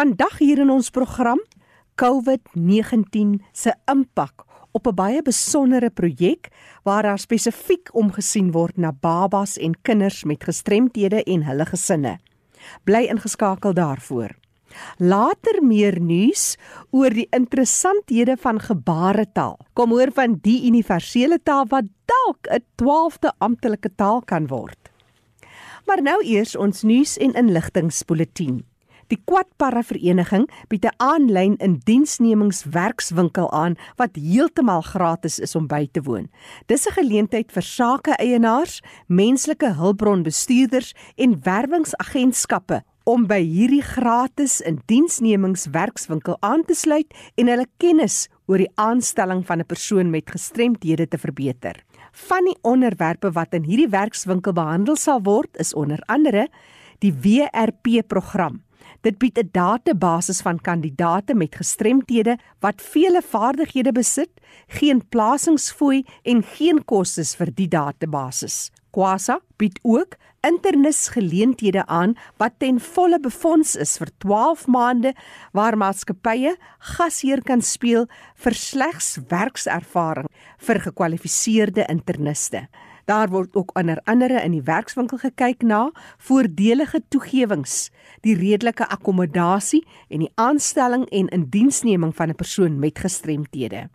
Vandag hier in ons program COVID-19 se impak op 'n baie besondere projek waar daar spesifiek omgesien word na babas en kinders met gestremthede en hulle gesinne. Bly ingeskakel daarvoor. Later meer nuus oor die interessanthede van gebaretaal. Kom hoor van die universele taal wat dalk 'n 12de amptelike taal kan word. Maar nou eers ons nuus en inligtingspulsatie. Die Kwadparra Vereniging bied 'n aanlyn indiensnemingswerkswinkel aan wat heeltemal gratis is om by te woon. Dis 'n geleentheid vir sake-eienaars, menslike hulpbronbestuurders en werwingsagentskappe om by hierdie gratis indiensnemingswerkswinkel aan te sluit en hulle kennis oor die aanstelling van 'n persoon met gestremthede te verbeter. Van die onderwerpe wat in hierdie werkswinkel behandel sal word, is onder andere die WRP-program Dit bied 'n database van kandidaate met gestremthede wat vele vaardighede besit, geen plasingsfooi en geen kostes vir die database. Kwasa bied ook internisgeleenthede aan wat ten volle befonds is vir 12 maande waar maatskappye gasheer kan speel vir slegs werkservaring vir gekwalifiseerde interniste. Daar word ook onder andere in die werkswinkel gekyk na voordelige toegewings, die redelike akkommodasie en die aanstelling en indiensneming van 'n persoon met gestremthede.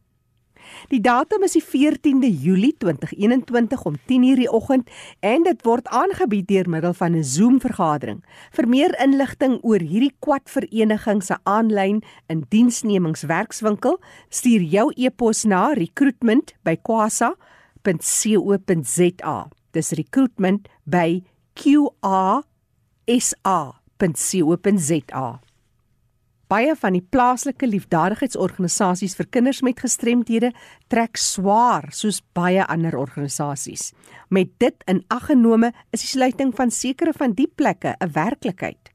Die datum is die 14de Julie 2021 om 10:00 die oggend en dit word aangebied deur middel van 'n Zoom-vergadering. Vir meer inligting oor hierdie kwad vereniging se aanlyn indiensnemingswerkswinkel, stuur jou e-pos na recruitment@kwasa.com qr.co.za. Dis recruitment by qrsa.co.za. Baie van die plaaslike liefdadigheidsorganisasies vir kinders met gestremthede trek swaar soos baie ander organisasies. Met dit in ag genome is die sluiting van sekere van die plekke 'n werklikheid.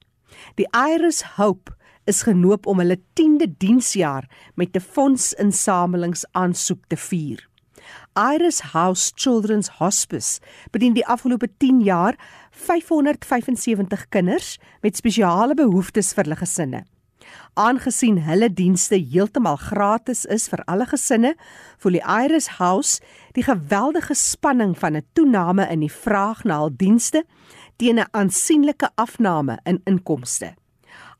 Die Iris Hope is genoop om hulle 10de diensjaar met 'n fondsinsamelingsaansoek te vier. Iris House Children's Hospice bedien die afgelope 10 jaar 575 kinders met spesiale behoeftes vir hulle gesinne. Aangesien hulle dienste heeltemal gratis is vir alle gesinne, voel die Iris House die geweldige spanning van 'n toename in die vraag na hul dienste teen 'n aansienlike afname in inkomste.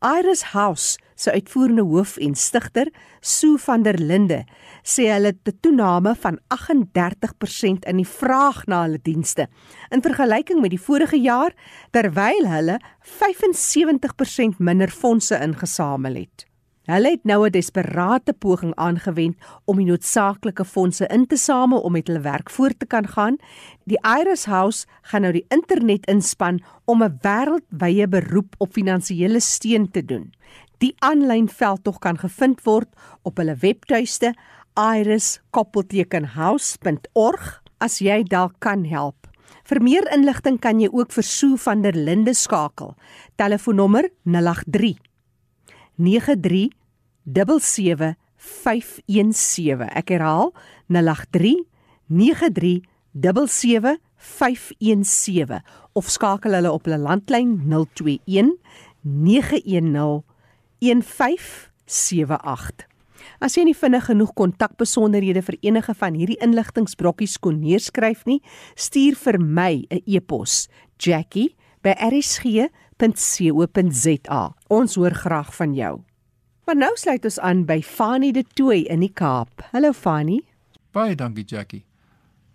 Iris House se uitvoerende hoof en stigter, Sue van der Linde, sê hulle het 'n toename van 38% in die vraag na hulle dienste in vergelyking met die vorige jaar terwyl hulle 75% minder fondse ingesamel het. Hulle het nou 'n desperate poging aangewend om die noodsaaklike fondse in te samel om met hulle werk voort te kan gaan. Die Iris House gaan nou die internet inspann om 'n wêreldwye beroep op finansiële steun te doen. Die aanlyn veldtog kan gevind word op hulle webtuiste iris-house.org as jy dalk kan help. Vir meer inligting kan jy ook vir Sue van der Linde skakel. Telefoonnommer 083 93 77517. Ek herhaal 083 93 77517 of skakel hulle op hulle landlyn 021 910 1578. As jy nie vinnig genoeg kontakbesonderhede vir enige van hierdie inligtingbrokkies kon neerskryf nie, stuur vir my 'n e-pos: jackie@rsg.co.za. Ons hoor graag van jou. Maar nou sluit ons aan by Fanie de Tooi in die Kaap. Hallo Fanie. Baie dankie Jackie.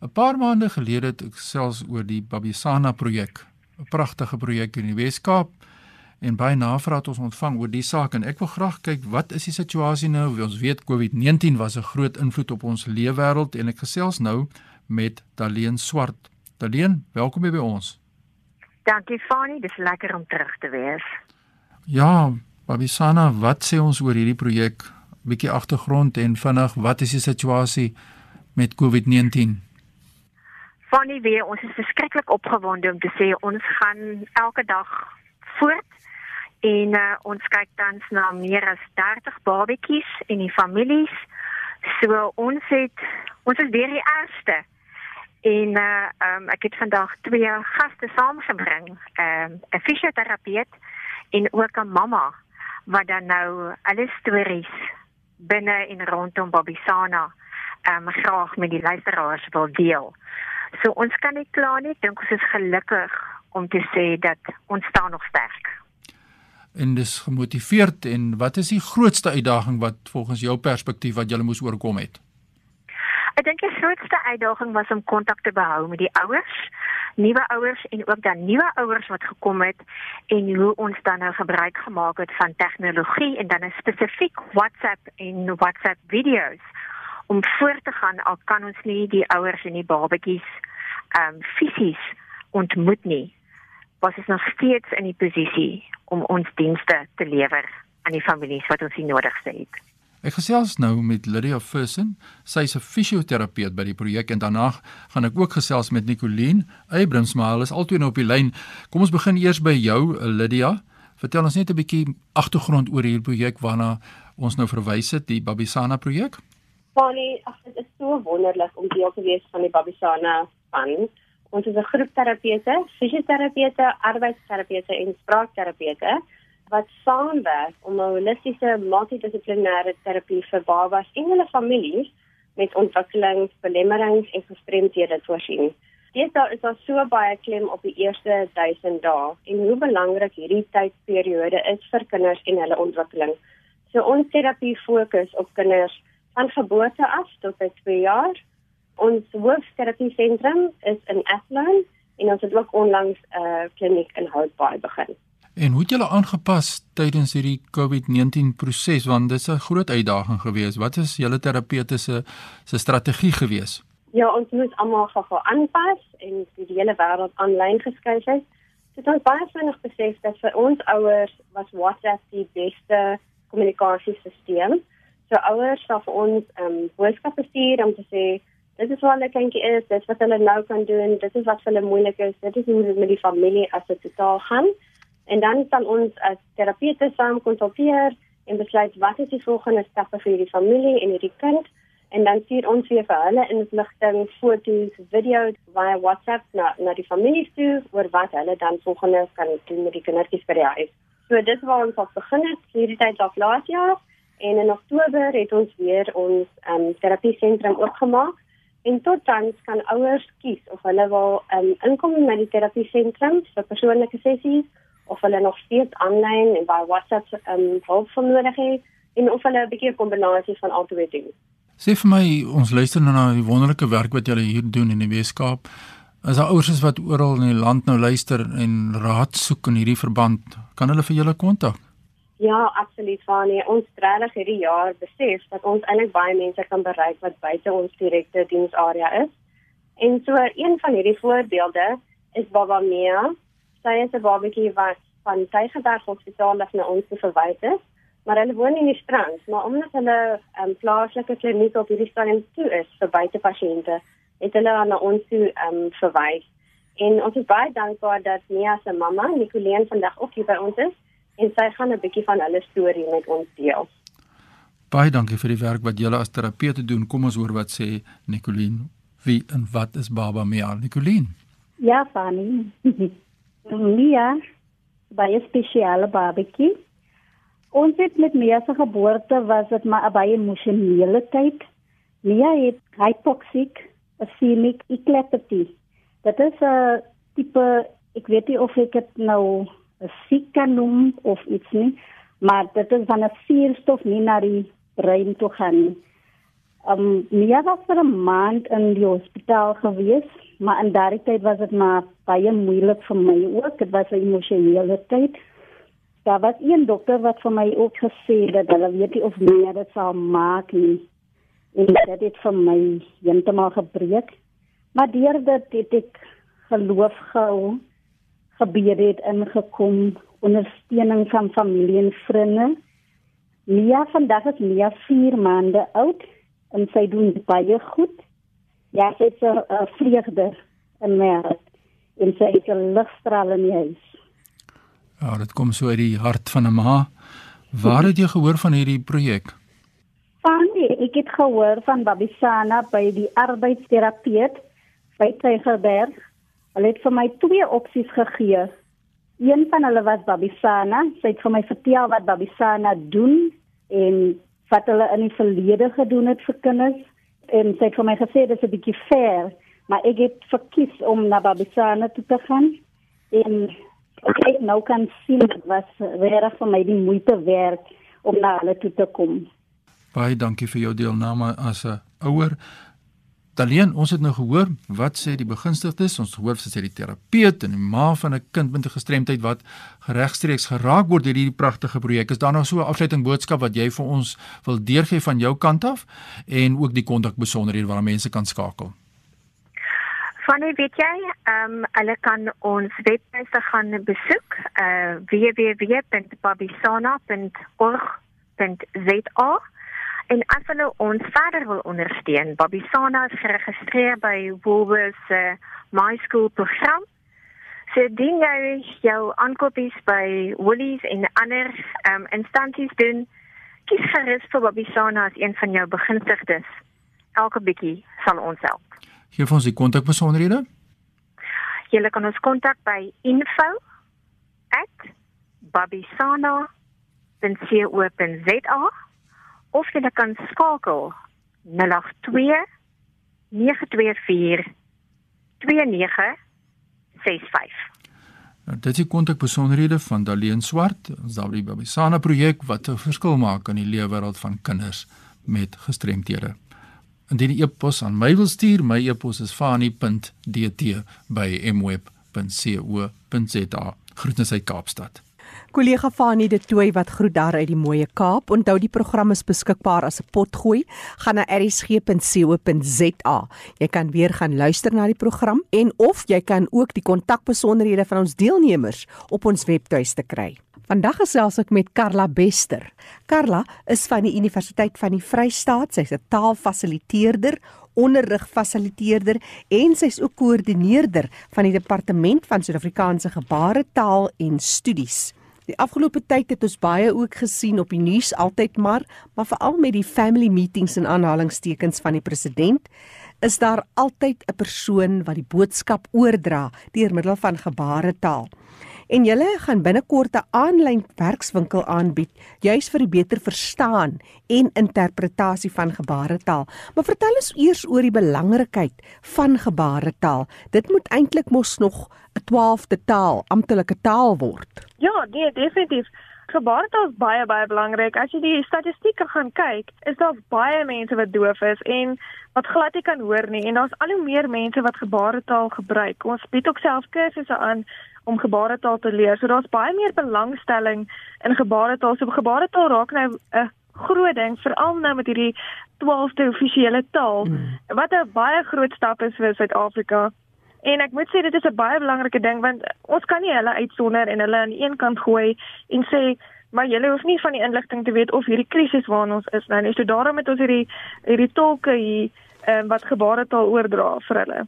'n Paar maande gelede het ek selfs oor die Babisana projek, 'n pragtige projek in die Wes-Kaap en baie navrae het ons ontvang oor die saak en ek wil graag kyk wat is die situasie nou? Ons weet COVID-19 was 'n groot invloed op ons leefwêreld en ek gesels nou met Daleen Swart. Daleen, welkom by ons. Dankie Fani, dis lekker om terug te wees. Ja, Babisana, wat sê ons oor hierdie projek? Bietjie agtergrond en vinnig, wat is die situasie met COVID-19? Fani, weer, ons is verskriklik opgewonde om te sê ons gaan elke dag voort en uh, ons kyk tans na meer as 30 babetjies en die families. So ons het ons is weer die eerste. En uh um, ek het vandag twee gaste saamgebring, um, 'n fisioterapeut en ook 'n mamma wat dan nou alle stories binne en rondom Babisana um, graag met die luisteraars wil deel. So ons kan nie kla nie, dink ons is gelukkig om te sê dat ons staan nog sterk. En dis gemotiveerd en wat is die grootste uitdaging wat volgens jou perspektief wat jy moes oorkom het? Ek dink die grootste uitdaging was om kontak te behou met die ouers, nuwe ouers en ook dan nuwe ouers wat gekom het en hoe ons dan nou gebruik gemaak het van tegnologie en dan spesifiek WhatsApp en WhatsApp video's om voort te gaan al kan ons nie die ouers en die babatjies ehm um, fisies ontmoet nie was ons nog steeds in die posisie om ons dienste te lewer aan die families wat ons hier nodig het. Ek gesels nou met Lydia Fersen. Sy is 'n fisioterapeut by die projek en daarna gaan ek ook gesels met Nicoline Abrams, maar hulle is albei nou op die lyn. Kom ons begin eers by jou, Lydia. Vertel ons net 'n bietjie agtergrond oor hierdie projek waarna ons nou verwys het, die Babisana projek. Fanny, dit is so wonderlik om deel te wees van die Babisana span. Ons is 'n groep terapeute, fisioterapeute, arbeidsterapeute en spraakterapeute wat saamwerk om 'n holistiese multidissiplinêre terapie vir babas en hulle families met ontwikkelingsbelemmerings en gestremdhede te voorsien. Dit daar is so baie klem op die eerste 1000 dae en hoe belangrik hierdie tydperiode is vir kinders en hulle ontwikkeling. So ons terapie fokus op kinders van geboorte af tot by 2 jaar Ons hoofterapie sentrum is in Athlone en ons het ook onlangs 'n uh, kliniek in Houtbaai begin. En hoe het julle aangepas tydens hierdie COVID-19 proses want dit is 'n groot uitdaging geweest. Wat is julle terapeutiese se strategie geweest? Ja, ons moet almal gou-gou aanpas en die hele wêreld aanlyn geskuif het. Dit het baie vinnig besef dat vir ons ouers was WhatsApp die beste kommunikasiesisteem. So ouers sal vir ons ehm um, boodskappe stuur om te sê Dit is wat hulle kindjie is, dit is wat hulle nou kan doen, dit is wat vir hulle moeilik is, dit is hoe dit met die familie as dit totaal gaan. En dan kan ons as terapeute saam konsulteer en besluit wat is die volgende stappe vir die familie en die kind en dan stuur ons weer vir hulle inligting, foto's, video's via WhatsApp na na die familie toe oor wat hulle dan volgende kan doen met die kindertjies by die huis. So dit waar ons al begin het, hierdie tyd af laas jaar en in Oktober het ons weer ons um, terapie sentrum oopgemaak En tot tans kan ouers kies of hulle wil um, inkom met die terapie sentrum vir persoonlike sessies of hulle nog steeds aanlyn en by WhatsApp um, hulp nodig het en of hulle 'n bietjie 'n kombinasie van albei doen. Sê vir my, ons luister nou na die wonderlike werk wat julle hier doen in die Weskaap. As daar ouers is wat oral in die land nou luister en raad soek in hierdie verband, kan hulle vir julle kontak. Ja, absoluut Fanie. Ons regtig hierdie jaar besef dat ons eintlik baie mense kan bereik wat buite ons direkte diensarea is. En so een van hierdie voorbeelde is Baba Mia. Sy is 'n babatjie wat van Tygerberg Hospitaal af na ons verwys is, maar hulle woon in die strand, maar omdat hulle 'n um, ehm, plaaslike kliniek op hierdie strand toe is vir buite pasiënte, het hulle aan ons toe um, verwys. En ons is baie dankbaar dat Mia se mamma, Nicoline, vandag ook hier by ons is en sy gaan 'n bietjie van hulle storie met ons deel. Baie dankie vir die werk wat julle as terapeute doen. Kom ons hoor wat sê Nicoline. Wie en wat is Baba Mia? Nicoline. Ja, Fanny. Mia, baie spesiale babatjie. Ons het met Mia se geboorte was dit maar 'n baie emosionele tyd. Mia het hypoxic ischemic eclampsia. Dit is 'n tipe ek weet nie of ek dit nou siek kan noem of iets nie, maar dit is van 'n suurstof nie na die brein toe gaan nie. Um Mia was vir 'n maand in die hospitaal gewees, maar in daardie tyd was dit maar baie moeilik vir my ook, dit was 'n emosionele tyd. Daar was een dokter wat vir my ook gesê dat hulle weet nie of Mia dit sal maak nie. En dit het vir my heeltemal gebreek. Maar deur dit het ek geloof gehou gebeur het ingekom ondersteuning van familie en vriende. Mia vandag is Mia 4 maande oud en sy doen baie goed. Ja, sy is 'n uh, vreugde in my hart en sy is 'n ligstraal in my huis. Ja, dit kom so uit die hart van 'n ma. Waar het jy gehoor van hierdie projek? Van die, ek het gehoor van Babisana by die arbeidsterapeut by Tygerberg Hulle het vir my twee opsies gegee Een van hulle was Babisana. Sy het vir my vertel wat Babisana doen en wat hulle in die verlede gedoen het vir kinders. En sy het vir my gesê dit is 'n bietjie fair, maar ek het verkies om na Babisana toe te gaan. En ek nou kan sien dit was regtig vir my die moeite werd om na hulle toe te kom. Baie dankie vir jou deelname as 'n ouer. Daleen, ons het nou gehoor wat sê die begunstigdes, ons hoor sê die terapeut en die ma van 'n kind met 'n gestremdheid wat geregstreeks geraak word deur hierdie pragtige projek. Is daar nog so 'n afsluiting boodskap wat jy vir ons wil deurgee van jou kant af en ook die kontak besonderhede waar mense kan skakel? Fanny, weet jy, ehm um, hulle kan ons webwerf gaan besoek, uh www.babisana.org.za En as hulle ons verder wil ondersteun, Babisana is geregistreer by Woolworths se uh, My School program. So dien jy jou aankopies by Woolies en ander um, instansies doen, kies gerus vir Babisana as een van jou begunstigdes. Elke bietjie sal ons help. Geef ons die kontakbesonderhede. Jy kan ons kontak by info@babisana.co.za of jy kan skakel 082 924 2965. Nou, dit is kontak besonderhede van Daleen Swart, ons daar by die Sana projek wat 'n verskil maak in die lewe wêreld van kinders met gestremthede. Indien jy e-pos aan my wil stuur, my e-pos is fani.dt@mweb.co.za. Groetens uit Kaapstad. Kollega Fanie de Tooi wat groet daar uit die mooie Kaap. Onthou die program is beskikbaar as 'n potgooi. Gaan na erisg.co.za. Jy kan weer gaan luister na die program en of jy kan ook die kontakbesonderhede van ons deelnemers op ons webtuiste kry. Vandag gesels ek met Karla Bester. Karla is van die Universiteit van die Vrystaat. Sy's 'n taalfasiliteerder onderrigfasiliteerder en sy's ook koördineerder van die departement van Suid-Afrikaanse gebaretaal en studies. Die afgelope tyd het ons baie ook gesien op die nuus altyd maar, maar veral met die family meetings en aanhalingstekens van die president, is daar altyd 'n persoon wat die boodskap oordra deur middel van gebaretaal. En julle gaan binnekort 'n aanlyn werkswinkel aanbied juis vir die beter verstaan en interpretasie van gebaretaal. Maar vertel ons eers oor die belangrikheid van gebaretaal. Dit moet eintlik mos nog 12de taal, amptelike taal word. Ja, nee, definitief. Gebaretaal is baie baie belangrik. As jy die statistieke gaan kyk, is daar baie mense wat doof is en wat glad nie kan hoor nie en daar's al hoe meer mense wat gebaretaal gebruik. Ons bied ook self kursusse aan om gebaretaal te leer. So daar's baie meer belangstelling in gebaretaal. So gebaretaal raak nou 'n groot ding veral nou met hierdie 12de offisiële taal mm. wat 'n baie groot stap is vir Suid-Afrika. En ek moet sê dit is 'n baie belangrike ding want ons kan nie hulle uitsonder en hulle aan een kant gooi en sê maar julle hoef nie van die inligting te weet of hierdie krisis waarna ons is nou nie. So daarom het ons hierdie hierdie tolke hier um, wat gebaretaal oordra vir hulle.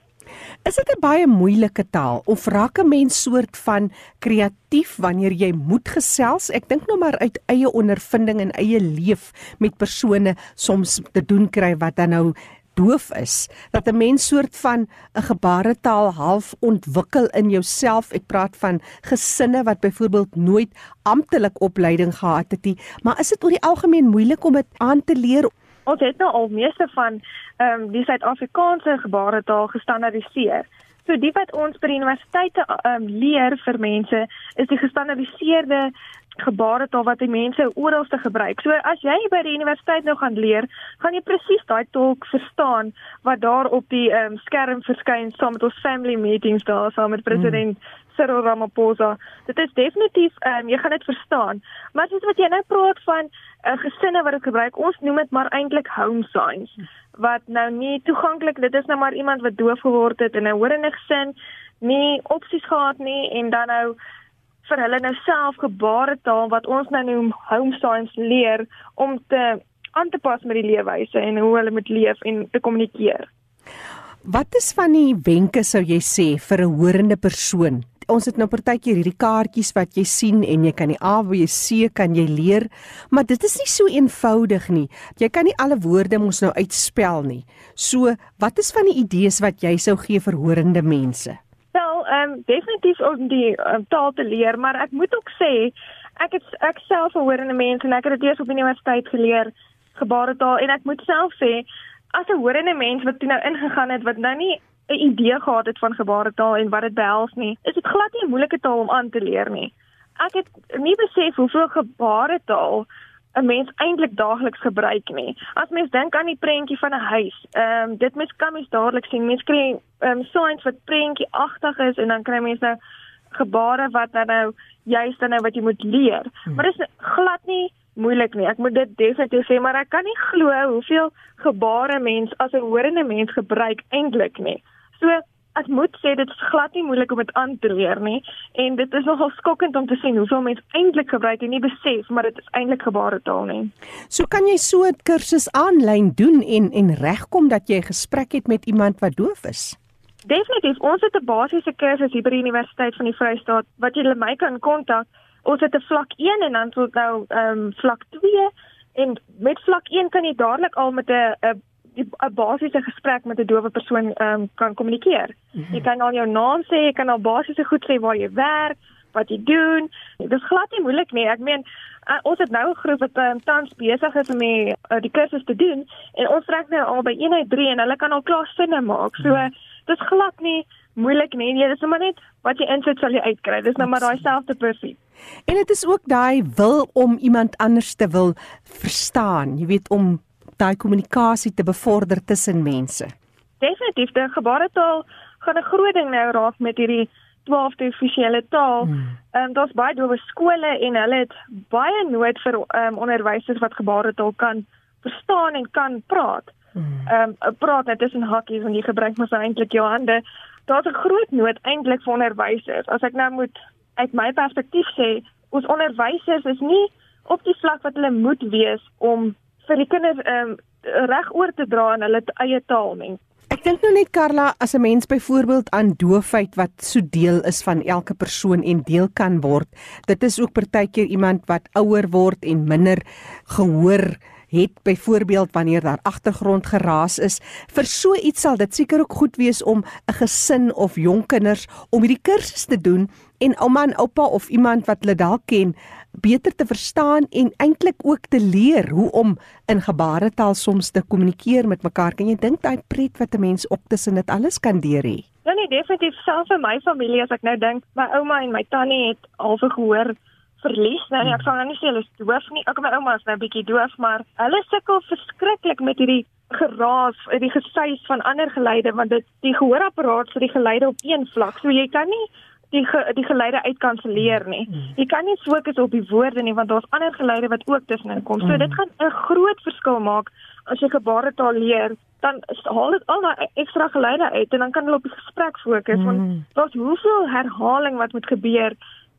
Is dit 'n baie moeilike taal of raak 'n mens soort van kreatief wanneer jy moet gesels? Ek dink nou maar uit eie ondervinding en eie leef met persone soms te doen kry wat dan nou doof is dat 'n mens soort van 'n gebaretaal half ontwikkel in jouself. Ek praat van gesinne wat byvoorbeeld nooit amptelik opleiding gehad het nie, maar is dit oor die algemeen moeilik om dit aan te leer? Ons het nou al meeste van ehm um, die Suid-Afrikaanse gebaretaal gestandardiseer. So die wat ons by universiteite um, leer vir mense is die gestandardiseerde gebaretaal wat die mense oralste gebruik. So as jy by die universiteit nou gaan leer, gaan jy presies daai tolk verstaan wat daar op die um, skerm verskyn saam met ons family meetings daar saam met president mm. Cyril Ramaphosa. Dit is definitief um, jy gaan dit verstaan. Maar soos wat jy nou praat van uh, gesinne wat dit gebruik, ons noem dit maar eintlik home science wat nou nie toeganklik dit is nou maar iemand wat doof geword het en 'n horende gesin nie opsies gehad nie en dan nou vir hulle nou self gebaretaal wat ons nou noem home science leer om te aan te pas met die leefwyse en hoe hulle moet leef en te kommunikeer. Wat is van die wenke sou jy sê vir 'n horende persoon ons het nou partykeer hierdie kaartjies wat jy sien en jy kan die A B C kan jy leer, maar dit is nie so eenvoudig nie. Jy kan nie alle woorde mos nou uitspel nie. So, wat is van die idees wat jy sou gee vir horende mense? Um, definitief om die um, taal te leer, maar ek moet ook sê ek het ek self 'n hoorende mens en ek het dit eers op universiteit geleer gebaretaal en ek moet self sê as 'n hoorende mens wat toe nou ingegaan het wat nou nie 'n idee gehad het van gebaretaal en wat dit behels nie, is dit glad nie 'n moeilike taal om aan te leer nie. Ek het nie besef hoeveel gebaretaal 'n mens eintlik daagliks gebruik nie. As mens dink aan die prentjie van 'n huis, ehm um, dit mens kan mens dadelik sien. Mens kry ehm um, signs wat prentjie agtig is en dan kry mens nou gebare wat dan nou juist dan nou wat jy moet leer. Hmm. Maar dit is glad nie moeilik nie. Ek moet dit definitief sê, maar ek kan nie glo hoeveel gebare mens as 'n horende mens gebruik eintlik nie. So ek moet sê dit is glad nie moeilik om dit aan te leer nie en dit is nogal skokkend om te sien hoeveel mense eintlik gebruik en nie besef maar dit is eintlik gebaretaal nie. So kan jy so 'n kursus aanlyn doen en en regkom dat jy 'n gesprek het met iemand wat doof is. Definitief, ons het 'n basiese kursus hier by die Universiteit van die Vrystaat wat jy my kan kontak. Ons het 'n vlak 1 en dan tot nou ehm um, vlak 2 en met vlak 1 kan jy dadelik al met 'n 'n basiese gesprek met 'n dowe persoon um, kan kommunikeer. Mm -hmm. Jy kan al jou naam sê, jy kan al basiese goed sê waar jy werk, wat jy doen. Dit is glad nie moeilik nie. Ek meen uh, ons het nou 'n groep wat um, tans besig is om die, uh, die kursus te doen en ons trek nou al by 1 uit 3 en hulle kan al klaar sinne maak. So uh, dit is glad nie moeilik nie. Jy dis maar net wat jy insit sal jy uitkry. Dis nou maar daai selfde presies. En dit is ook daai wil om iemand anders te wil verstaan. Jy weet om daai kommunikasie te bevorder tussen mense. Definitief, die gebaretaal gaan 'n groot ding nou raak met hierdie 12de offisiële taal. Hmm. Ehm um, daar's baie dowe skole en hulle het baie nood vir ehm um, onderwysers wat gebaretaal kan verstaan en kan praat. Hmm. Ehm um, praat net tussen hakkies en jy gebruik mos eintlik jou hande. Daar's 'n groot nood eintlik vir onderwysers. As ek nou moet uit my perspektief sê, ons onderwysers is nie op die vlak wat hulle moet wees om vir die kinders ehm um, reg oor te dra in hulle eie taal nie. Ek dink nou net Karla as 'n mens byvoorbeeld aan doofheid wat so deel is van elke persoon en deel kan word. Dit is ook partykeer iemand wat ouer word en minder gehoor het byvoorbeeld wanneer daar agtergrond geraas is. Vir so iets sal dit seker ook goed wees om 'n gesin of jonk kinders om hierdie kursus te doen en ouma en oupa of iemand wat hulle dalk ken beter te verstaan en eintlik ook te leer hoe om in gebaretaal soms te kommunikeer met mekaar. Kan jy dink daai pret wat 'n mens op tussen dit alles kan deur hê? Ja nee, definitief self in my familie as ek nou dink, my ouma en my tannie het al gehoor verlies. Nou nee, ek sal nou nie sê hulle is doof nie. Ook my ouma is nou 'n bietjie doof, maar hulle sukkel verskriklik met hierdie geraas, die gesuis van ander geluide want dit die gehoorapparaat vir die geluide op een vlak. So jy kan nie die ge, die geluide uitkanselleer nie. Jy kan nie fokus op die woorde nie want daar's ander geluide wat ook tussenin kom. So dit gaan 'n groot verskil maak as jy gebaretaal leer. Dan haal dit al daai ekstra geluide uit en dan kan hulle op die gesprek fokus want mm. daar's hoeveel herhaling wat moet gebeur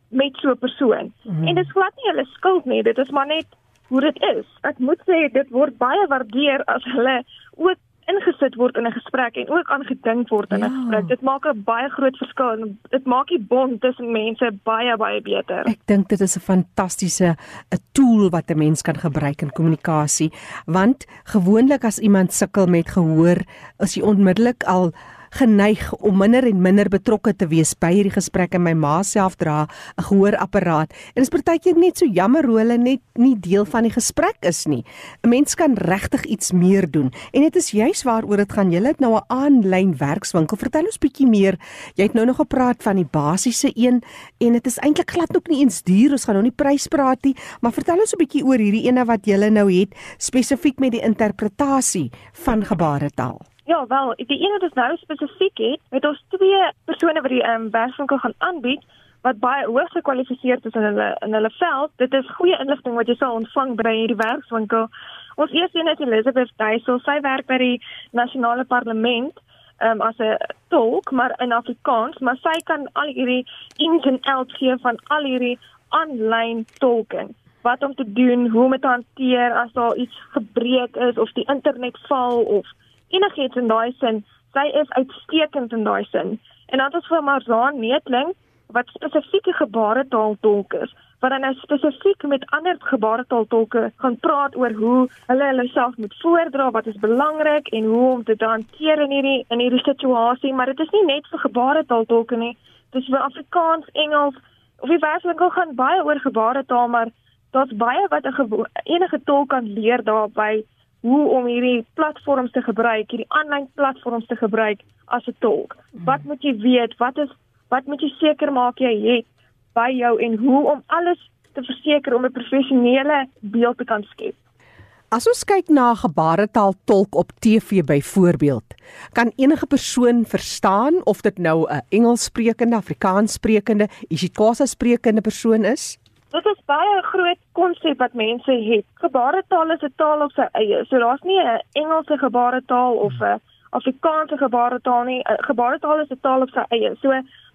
met so 'n persoon. Mm. En dit is glad nie hulle skuld nie, dit is maar net hoe dit is. Ek moet sê dit word baie waardeer as hulle ook ingesit word in 'n gesprek en ook aangedink word in 'n ja. gesprek. Dit maak 'n baie groot verskil en dit maak die bond tussen mense baie baie beter. Ek dink dit is 'n fantastiese 'n tool wat 'n mens kan gebruik in kommunikasie, want gewoonlik as iemand sukkel met gehoor, is jy onmiddellik al geneig om minder en minder betrokke te wees by hierdie gesprekke. My ma self dra 'n gehoorapparaat en dit is partykeer net so jammer hoe hulle net nie deel van die gesprek is nie. 'n Mens kan regtig iets meer doen en dit is juis waaroor dit gaan. Jy het nou 'n aanlyn werkswinkel. Vertel ons bietjie meer. Jy het nou nog gepraat van die basiese een en dit is eintlik glad ook nie eens duur. Ons gaan nou nie prys praat nie, maar vertel ons 'n bietjie oor hierdie ene wat jy nou het spesifiek met die interpretasie van gebaretaal. Ja, wel, die ene wat ons nou spesifiek het, het ons twee persone wat die ehm um, werkswinkel gaan aanbied wat baie hoogs gekwalifiseerd is in hulle in hulle veld. Dit is goeie inligting wat jy sal ontvang by hierdie werkswinkel. Ons eerste een is Elizabeth Duisel. Sy werk by die nasionale parlement um, as 'n tolk, maar in Afrikaans, maar sy kan al hierdie ins en outs gee van al hierdie aanlyn tolking wat om te doen, hoe om dit te hanteer as daar iets gebreek is of die internet val of enigiets in daai sin. Sy is uitstekend in daai sin. En het ons vir Marzaan Neetling wat spesifieke gebaretaal tolk is wat dan nou spesifiek met ander gebaretaal tolke gaan praat oor hoe hulle hulle self moet voordra, wat is belangrik en hoe om dit te hanteer in hierdie in hierdie situasie, maar dit is nie net vir gebaretaal tolke nie. Dis vir Afrikaans, Engels of die werkswinkel gaan baie oor gebaretaal, maar daar's baie wat 'n enige tolk kan leer daarby hoe om hierdie platforms te gebruik, hierdie aanlyn platforms te gebruik as 'n tolk. Wat moet jy weet? Wat is wat moet jy seker maak jy het by jou en hoe om alles te verseker om 'n professionele beeld te kan skep? As ons kyk na gebaretaal tolk op TV byvoorbeeld, kan enige persoon verstaan of dit nou 'n Engels sprekende, Afrikaans sprekende, isiXhosa sprekende persoon is? Dit is baie 'n groot konsep wat mense het. Gebaretaal is 'n taal op sy eie. So daar's nie 'n Engelse gebaretaal of 'n Afrikaanse gebaretaal nie. Gebaretaal is 'n taal op sy eie. So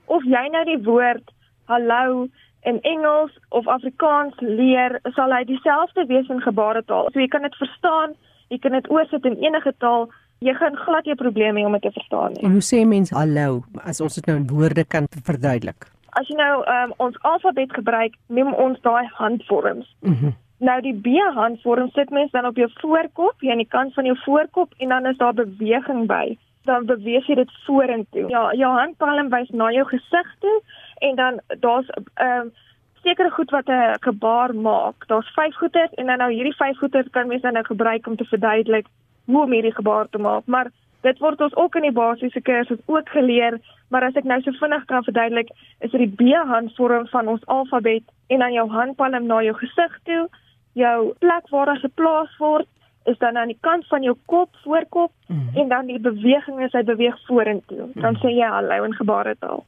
of jy nou die woord hallo in Engels of Afrikaans leer, sal hy dieselfde wees in gebaretaal. So jy kan dit verstaan, jy kan dit oorsit in enige taal. Jy gaan glad nie probleme hê om dit te verstaan nie. En hoe sê mense hallo as ons dit nou in woorde kan verduidelik? As jy nou um, ons alfabet gebruik, neem ons daai handvorms. Mm nou die B handvorm sit mens dan op jou voorkop, hier aan die kant van jou voorkop en dan is daar beweging by. Dan beweeg jy dit vorentoe. Ja, jou handpalm wys na jou gesig toe en dan daar's 'n um, sekere goed wat 'n gebaar maak. Daar's vyf goeters en dan nou hierdie vyf goeters kan mens dan nou gebruik om te verduidelik hoe om hierdie gebaar te maak. Maar dit word ons ook in die basiese kursus ook geleer Maar as ek nou so vinnig kan verduidelik, is dit die B-handvorm van ons alfabet en dan jou handpalm na jou gesig toe, jou plek waar dit geplaas word is dan aan die kant van jou kop, voorkop mm en dan die beweging is hy beweeg vorentoe. Dan sê jy hallo in gebaretaal.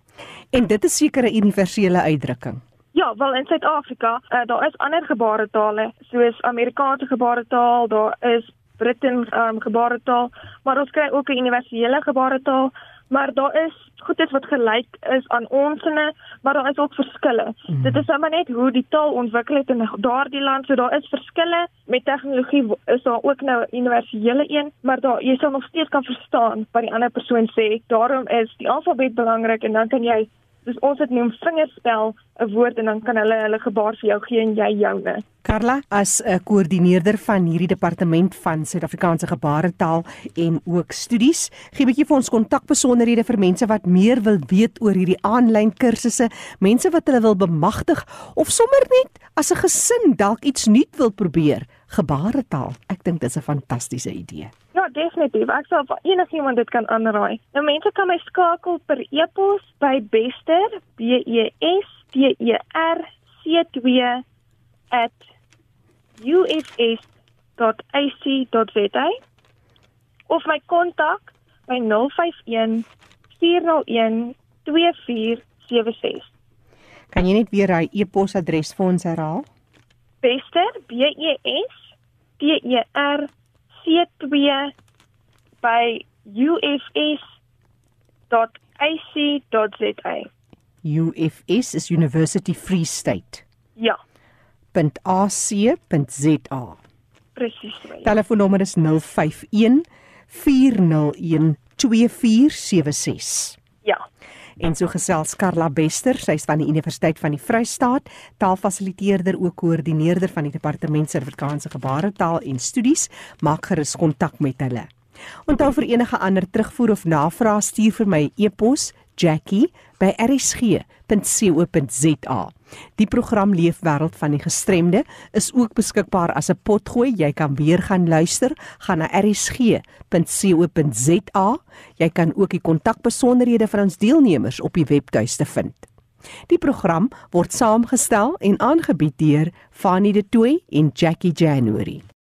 En dit is seker 'n universele uitdrukking. Ja, wel in Suid-Afrika, uh, daar is ander gebaretale soos Amerikaanse gebaretaal, daar is Britten um, gebaretaal, maar ons kry ook 'n universele gebaretaal maar daar is goedes wat gelyk is aan onsene, maar daar is ook verskille. Mm. Dit is sommer net hoe die taal ontwikkel het in daardie land, so daar is verskille. Met tegnologie is daar ook nou 'n universele een, maar daar jy sal nog steeds kan verstaan wat die ander persoon sê. Daarom is die alfabet belangrik en dan kan jy dis ons het noem vingerspel 'n woord en dan kan hulle hulle gebaar vir jou gee en jy joune. Carla, as 'n koördineerder van hierdie departement van Suid-Afrikaanse gebaretaal en ook studies, gee 'n bietjie vir ons kontakbesonderhede vir mense wat meer wil weet oor hierdie aanlyn kursusse, mense wat hulle wil bemagtig of sommer net as 'n gesin dalk iets nuut wil probeer. Gebaretaal. Ek dink dit is 'n fantastiese idee. Definitief. Ek sal vir enigiemand dit kan aanraai. Nou mense kan my skakel per e-pos by bester b e s t e r c 2 ufs.ac.za of my kontak by 051 401 2476. Kan jy net weer hy e-posadres vir ons herhaal? Bester B E S T E R C 2 by ufs.ac.za. UFS is University Free State. Ja www.ac.za. Presies. Telefoonnommer is 051 401 2476. Ja. En so gesels Karla Bester, sy is van die Universiteit van die Vrystaat, taalfasiliteerder ook koördineerder van die Departement Suid-Afrikaanse Gebaretaal en Studies, maak gerus kontak met hulle. Onthou vir enige ander terugvoer of navrae stuur vir my e-pos jackie@rsg.co.za. Die program Leefwêreld van die Gestremde is ook beskikbaar as 'n potgooi. Jy kan weer gaan luister, gaan na rsg.co.za. Jy kan ook die kontakbesonderhede van ons deelnemers op die webtuiste vind. Die program word saamgestel en aangebied deur Fanie De Tooy en Jackie January.